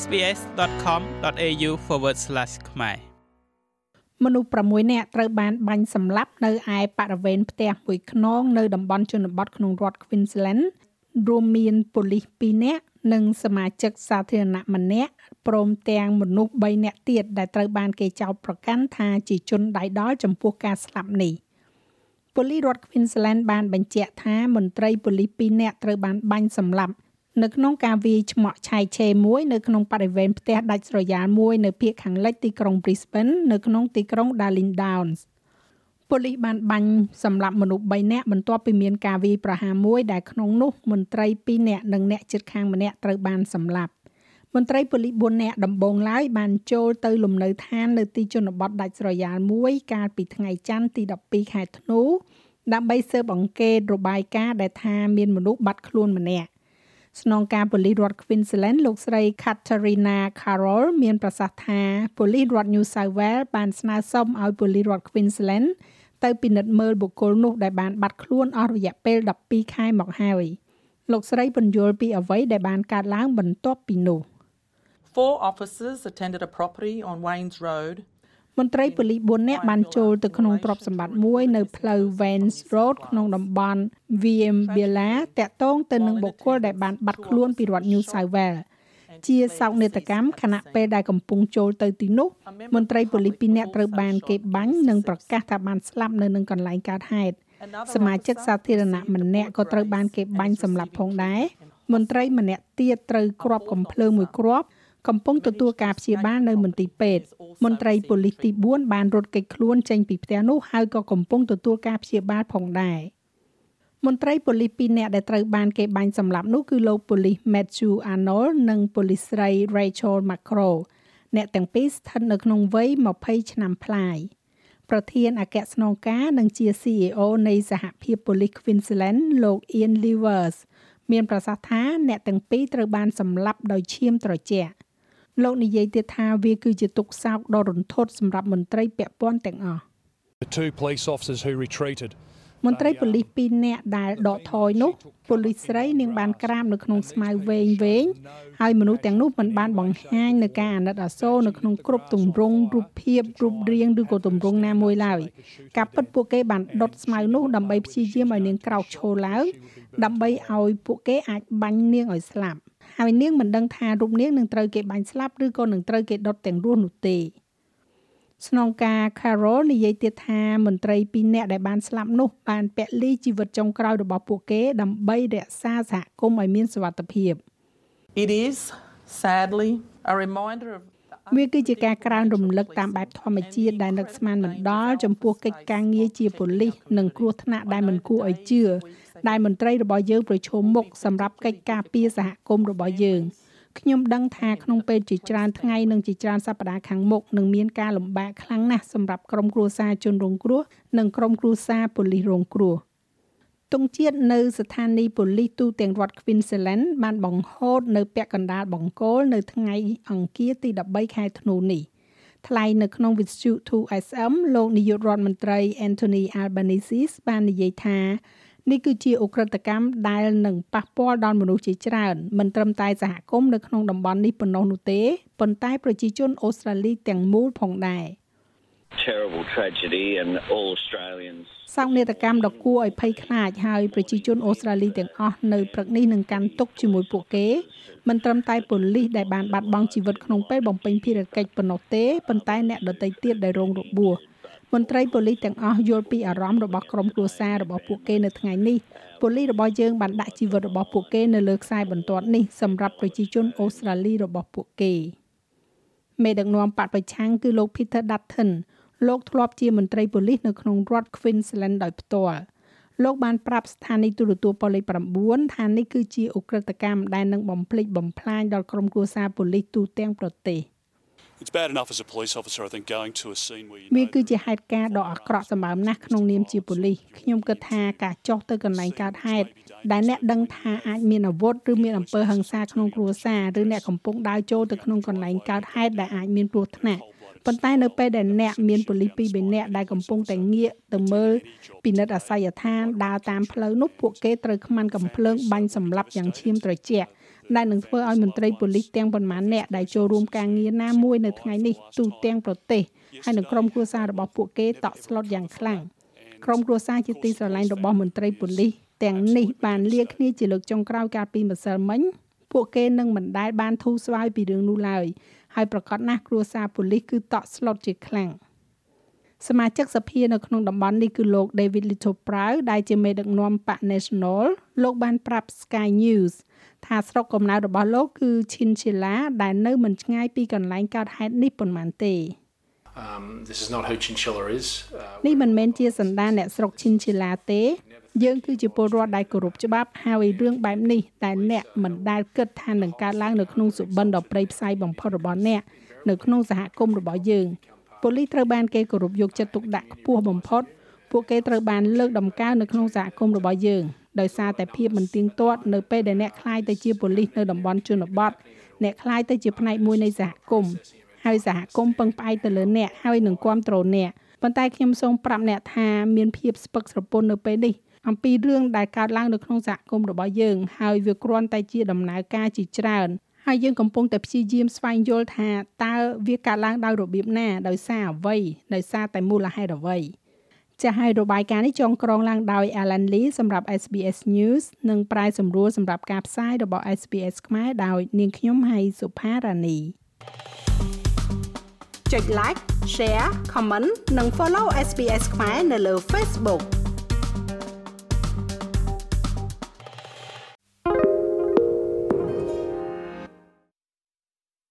sbs.com.au/ ខ្មែរមនុស្ស6នាក់ត្រូវបានបាញ់សម្លាប់នៅឯបរិវេណផ្ទះមួយខ្នងនៅតំបន់ជនបទក្នុងរដ្ឋ Queensland រួមមានប៉ូលីស2នាក់និងសមាជិកសាធារណៈម្នាក់ព្រមទាំងមនុស្ស3នាក់ទៀតដែលត្រូវបានគេចោទប្រកាន់ថាជាជនដៃដល់ចំពោះការស្លាប់នេះប៉ូលីសរដ្ឋ Queensland បានបញ្ជាក់ថាមន្ត្រីប៉ូលីស2នាក់ត្រូវបានបាញ់សម្លាប់ នៅក្នុងការវាយឆ្មក់ឆៃឆេមួយនៅក្នុងបរិវេណផ្ទះដាច់ស្រយាលមួយនៅភូមិខាងលិចទីក្រុង Brisbane នៅក្នុងទីក្រុង Darling Downs ប៉ូលីសបានបាញ់សម្លាប់មនុស្ស3នាក់បន្ទាប់ពីមានការវាយប្រហារមួយដែលក្នុងនោះមន្ត្រី2នាក់និងអ្នកជិតខាងម្នាក់ត្រូវបានសម្លាប់មន្ត្រីប៉ូលីស4នាក់ដំបងឡើយបានចូលទៅលំនៅឋាននៅទីជនបទដាច់ស្រយាលមួយកាលពីថ្ងៃច័ន្ទទី12ខែធ្នូដើម្បីស៊ើបអង្កេតរបាយការណ៍ដែលថាមានមនុស្សបាត់ខ្លួនម្នាក់ ស្នងការប៉ូលីសរដ្ឋ Queensland លោកស្រី Katarina Carroll មានប្រសាសន៍ថាប៉ូលីសរដ្ឋ New South Wales បានស្នើសុំឲ្យប៉ូលីសរដ្ឋ Queensland ទៅពិនិត្យមើលបុគ្គលនោះដែលបានបាត់ខ្លួនអស់រយៈពេល12ខែមកហើយលោកស្រីពន្យល់ពីអ្វីដែលបានកើតឡើងបន្ទាប់ពីនោះ Four officers attended a property on Waynes Road មន្ត្រីប៉ូលីស4នាក់បានចូលទៅក្នុងទ្រព្យសម្បត្តិមួយនៅផ្លូវ Vance Road ក្នុងតំបន់ Viembela តាក់ទងទៅនឹងបុគ្គលដែលបានបាត់ខ្លួនពីរដ្ឋ New South Wales ជាសោកនាដកម្មខណៈពេលដែលកំពុងចូលទៅទីនោះមន្ត្រីប៉ូលីស2នាក់ត្រូវបានគេបាញ់និងប្រកាសថាបានស្លាប់នៅនឹងកន្លែងកើតហេតុសមាជិកសាធារណៈម្នាក់ក៏ត្រូវបានគេបាញ់សម្លាប់ផងដែរមន្ត្រីម្នាក់ទៀតត្រូវគ្រាប់កំភ្លើងមួយគ្រាប់ កំពុងទទួលការព្យាបាលនៅមន្ទីរពេទ្យមន្ត្រីប៉ូលីសទី4បានរត់គេចខ្លួនចេញពីផ្ទះនោះហើយក៏កំពុងទទួលការព្យាបាលផងដែរមន្ត្រីប៉ូលីស2នាក់ដែលត្រូវបានគេបាញ់សម្លាប់នោះគឺលោកប៉ូលីស Matthew Arnold និងប៉ូលីសស្រី Rachel Macro អ្នកទាំងពីរស្ថិតនៅក្នុងវ័យ20ឆ្នាំប្លាយប្រធានអគ្គស្នងការនិងជា CEO នៃសហភាពប៉ូលីស Queensland លោក Ian Lewis មានប្រសាសន៍ថាអ្នកទាំងពីរត្រូវបានសម្លាប់ដោយឈាមត្រជាក់ លោកនិយាយទៀតថាវាគឺជាទុកសោកដ៏រន្ធត់សម្រាប់មន្ត្រីពាក់ព័ន្ធទាំងអស់ The two police officers who retreated មន្ត្រីប៉ូលីស2នាក់ដែលដកថយនោះប៉ូលីសស្រីនាងបានក្រាបនៅក្នុងស្មៅវែងវែងហើយមនុស្សទាំងនោះមិនបានបង្ហាញនៅការអាណិតអាសូរនៅក្នុងគ្រប់ទម្រង់រូបភាពរូបរាងឬក៏ទម្រង់ណាមួយឡើយការពិតពួកគេបានដុតស្មៅនោះដើម្បីព្យាយាមឲ្យនាងក្រោកឈរឡើងដើម្បីឲ្យពួកគេអាចបាញ់នាងឲ្យស្លាប់ ហើយនាងមិនដឹងថារូបនាងនឹងត្រូវគេបាញ់ស្លាប់ឬក៏នឹងត្រូវគេដុតទាំងរស់នោះទេស្នងការ Carol និយាយទៀតថាមន្ត្រី2នាក់ដែលបានស្លាប់នោះបានពលីជីវិតចុងក្រោយរបស់ពួកគេដើម្បីរក្សាសហគមន៍ឲ្យមានសុវត្ថិភាព It is sadly a reminder of វាគឺជាការក្រើនរំលឹកតាមបែបធម្មជាតិដែលនឹកស្មានមិនដល់ចំពោះកិច្ចការងារជាប៉ូលីសនិងគ្រោះថ្នាក់ដែលមិនគួរឲ្យជឿដែលមន្ត្រីរបស់យើងប្រឈមមុខសម្រាប់កិច្ចការពារសហគមន៍របស់យើងខ្ញុំដឹងថាក្នុងពេលជាច្រើនថ្ងៃនិងជាច្រើនសប្តាហ៍ខាងមុខនឹងមានការលំបាកខ្លាំងណាស់សម្រាប់ក្រុមគ្រួសារជនរងគ្រោះនិងក្រុមគ្រួសារប៉ូលីសរងគ្រោះ ទង់ជាតិនៅស្ថានីយ៍ប៉ូលីសទូទាំងរដ្ឋ Queensland បានបង្ហូតនៅពាក់កណ្ដាលបង្គោលនៅថ្ងៃអង្គារទី13ខែធ្នូនេះថ្លែងនៅក្នុងវិទ្យុ 2SM លោកនាយករដ្ឋមន្ត្រី Anthony Albanese បាននិយាយថានេះគឺជាអ ுக ្រិតកម្មដែលនឹងប៉ះពាល់ដល់មនុស្សជាច្រើនមិនត្រឹមតែសហគមន៍នៅក្នុងតំបន់នេះប៉ុណ្ណោះនោះទេប៉ុន្តែប្រជាជនអូស្ត្រាលីទាំងមូលផងដែរ terrible tragedy and all Australians សោកនាដកម្មដ៏គួរឲ្យភ័យខ្លាចហើយប្រជាជនអូស្ត្រាលីទាំងអស់នៅព្រឹកនេះនឹងកាន់ទុកជាមួយពួកគេមិនត្រឹមតែប៉ូលីសដែលបានបាត់បង់ជីវិតក្នុងពេលបំពេញភារកិច្ចប៉ុណ្ណោះទេប៉ុន្តែអ្នកដទៃទៀតដែលរងរបួសមន្ត្រីប៉ូលីសទាំងអស់យល់ពីអារម្មណ៍របស់ក្រុមគ្រួសាររបស់ពួកគេនៅថ្ងៃនេះប៉ូលីសរបស់យើងបានដាក់ជីវិតរបស់ពួកគេនៅលើខ្សែបន្ទាត់នេះសម្រាប់ប្រជាជនអូស្ត្រាលីរបស់ពួកគេមេដឹកនាំបកប្រឆាំងគឺលោក Peter Dutton លោកធ្លាប់ជាមន្ត្រីប៉ូលីសនៅក្នុងរដ្ឋ Queensland ដោយផ្ទាល់លោកបានប្រាប់ស្ថានីយទូរទស្សន៍ប៉ូលីស9ថានេះគឺជាអ ுக ្រិតកម្មដែលនឹងបំភ្លេចបំផ្លាញដល់ក្រុមគ្រួសារប៉ូលីសទូទាំងប្រទេស It's bad enough as a police officer I think going to a scene where you វា know គឺជាហេតុការណ៍ដ៏អាក្រក់សម្បើមណាស់ក្នុងនាមជាប៉ូលីសខ្ញុំគិតថាការចុះទៅកន្លែងកើតហេតុដែលអ្នកដឹងថាអាចមានអាវុធឬមានអំពើហិង្សាក្នុងគ្រួសារឬអ្នកកំពុងដើរចូលទៅក្នុងកន្លែងកើតហេតុដែលអាចមានគ្រោះថ្នាក់ ប៉ុន្តែនៅពេលដែលអ្នកមានប៉ូលីសពីរបីនាក់ដែលកំពុងតែងាកទៅមើលពិនិត្យអាសយដ្ឋានដើរតាមផ្លូវនោះពួកគេត្រូវខ្មាន់កំភ្លើងបាញ់សម្លាប់យ៉ាងឈាមត្រជាក់ដែលនឹងធ្វើឲ្យមន្ត្រីប៉ូលីសទាំងប៉ុន្មាននាក់ដែលចូលរួមការងារណាមួយនៅថ្ងៃនេះទូទាំងប្រទេសហើយនឹងក្រុមគ្រួសាររបស់ពួកគេតក់ស្លុតយ៉ាងខ្លាំងក្រុមគ្រួសារជាទីស្រឡាញ់របស់មន្ត្រីប៉ូលីសទាំងនេះបានលាគ្នាជាលើកចុងក្រោយកាលពីម្សិលមិញ ពួកគេនឹងមិនដែលបានធូរស្បើយពីរឿងនោះឡើយហើយប្រកាសណាស់គ្រួសារប៉ូលីសគឺតក់ស្លុតជាខ្លាំងសមាជិកសភានៅក្នុងតំបន់នេះគឺលោក David Little Prow ដែលជាមេដឹកនាំបក National លោកបានប្រាប់ Sky News ថាស្រុកកំណើតរបស់លោកគឺ Chinchilla ដែលនៅមិនឆ្ងាយពីកន្លែងកើតហេតុនេះប៉ុន្មានទេ Um, this is not who Chinchilla is. Uh, នេះមិនមែនជាសន្តានអ្នកស្រុក Chinchilla ទេ យើងគឺជាពលរដ្ឋដែលគោរពច្បាប់ហើយរឿងបែបនេះតែអ្នកមិនដែលគិតថានឹងកើតឡើងនៅក្នុងសុបិនដ៏ព្រៃផ្សៃបំផុតរបស់អ្នកនៅក្នុងសហគមន៍របស់យើងប៉ូលីសត្រូវបានគេគោរពយកចិត្តទុកដាក់ខ្ពស់បំផុតពួកគេត្រូវបានលើកដំកើងនៅក្នុងសហគមន៍របស់យើងដោយសារតែភាពមិនទៀងទាត់នៅពេលដែលអ្នកខ្លាយទៅជាប៉ូលីសនៅតំបន់ជនបទអ្នកខ្លាយទៅជាផ្នែកមួយនៃសហគមន៍ហើយសហគមន៍ពឹងផ្អែកទៅលើអ្នកហើយនឹងគ្រប់គ្រងអ្នកប៉ុន្តែខ្ញុំសូមប្រាប់អ្នកថាមានភាពស្ពឹកស្រពន់នៅពេលនេះ អំពីរឿងដែលកើតឡើងនៅក្នុងសហគមន៍របស់យើងហើយវាគ្រាន់តែជាដំណើរការជាច្រើនហើយយើងកំពុងតែព្យាយាមស្វែងយល់ថាតើវាកើតឡើងដោយរបៀបណាដោយសារអ្វីដោយសារតែមូលហេតុអ្វីចាស់ហើយរបាយការណ៍នេះចងក្រងឡើងដោយ Alan Lee សម្រាប់ SBS News និងប្រែសម្រួលសម្រាប់ការផ្សាយរបស់ SBS ខ្មែរដោយនាងខ្ញុំហៃសុផារ៉ានីចុច like share comment និង follow SBS ខ្មែរនៅលើ Facebook